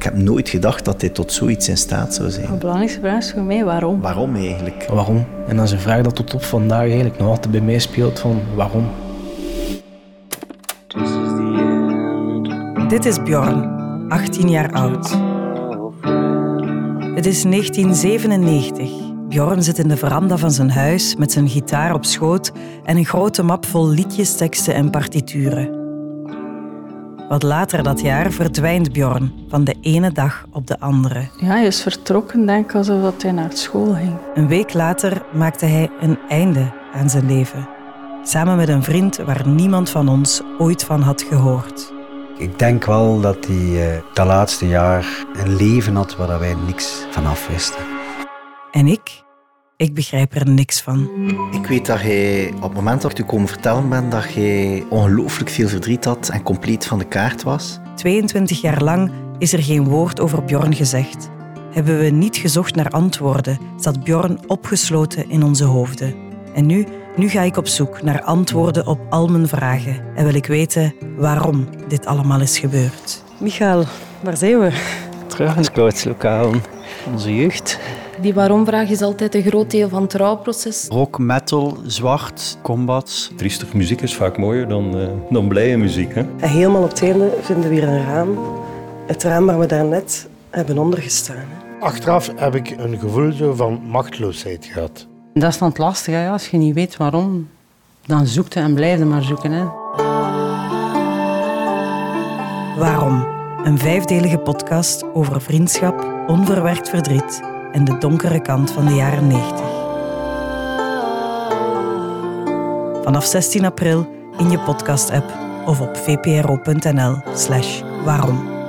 Ik heb nooit gedacht dat dit tot zoiets in staat zou De zijn. belangrijkste vraag is voor mij waarom. Waarom eigenlijk? Waarom? En dat is een vraag dat tot op vandaag eigenlijk nog altijd bij mij speelt van waarom? Dit is Bjorn, 18 jaar oud. Het is 1997. Bjorn zit in de veranda van zijn huis met zijn gitaar op schoot en een grote map vol liedjes, teksten en partituren. Wat later dat jaar verdwijnt Bjorn van de ene dag op de andere. Ja, hij is vertrokken, denk ik, alsof dat hij naar school ging. Een week later maakte hij een einde aan zijn leven. Samen met een vriend waar niemand van ons ooit van had gehoord. Ik denk wel dat hij eh, dat laatste jaar een leven had waar wij niks van af wisten. En ik? Ik begrijp er niks van. Ik weet dat jij op het moment dat je komen vertellen bent, dat jij ongelooflijk veel verdriet had en compleet van de kaart was. 22 jaar lang is er geen woord over Bjorn gezegd. Hebben we niet gezocht naar antwoorden, zat Bjorn opgesloten in onze hoofden. En nu, nu ga ik op zoek naar antwoorden op al mijn vragen en wil ik weten waarom dit allemaal is gebeurd. Michael, waar zijn we? Terug in scoutslokaal, onze jeugd. Die waarom-vraag is altijd een groot deel van het rouwproces. Rock, metal, zwart, combats. Triestige muziek is vaak mooier dan, eh, dan blije muziek. Hè? En helemaal op het einde vinden we hier een raam. Het raam waar we daarnet hebben ondergestaan. hè. Achteraf heb ik een gevoel van machteloosheid gehad. Dat is dan het lastige. Hè? Als je niet weet waarom, dan zoek je en blijf je maar zoeken. Hè? Waarom? Een vijfdelige podcast over vriendschap, onverwerkt verdriet en de donkere kant van de jaren 90. Vanaf 16 april in je podcast-app of op vpro.nl/waarom.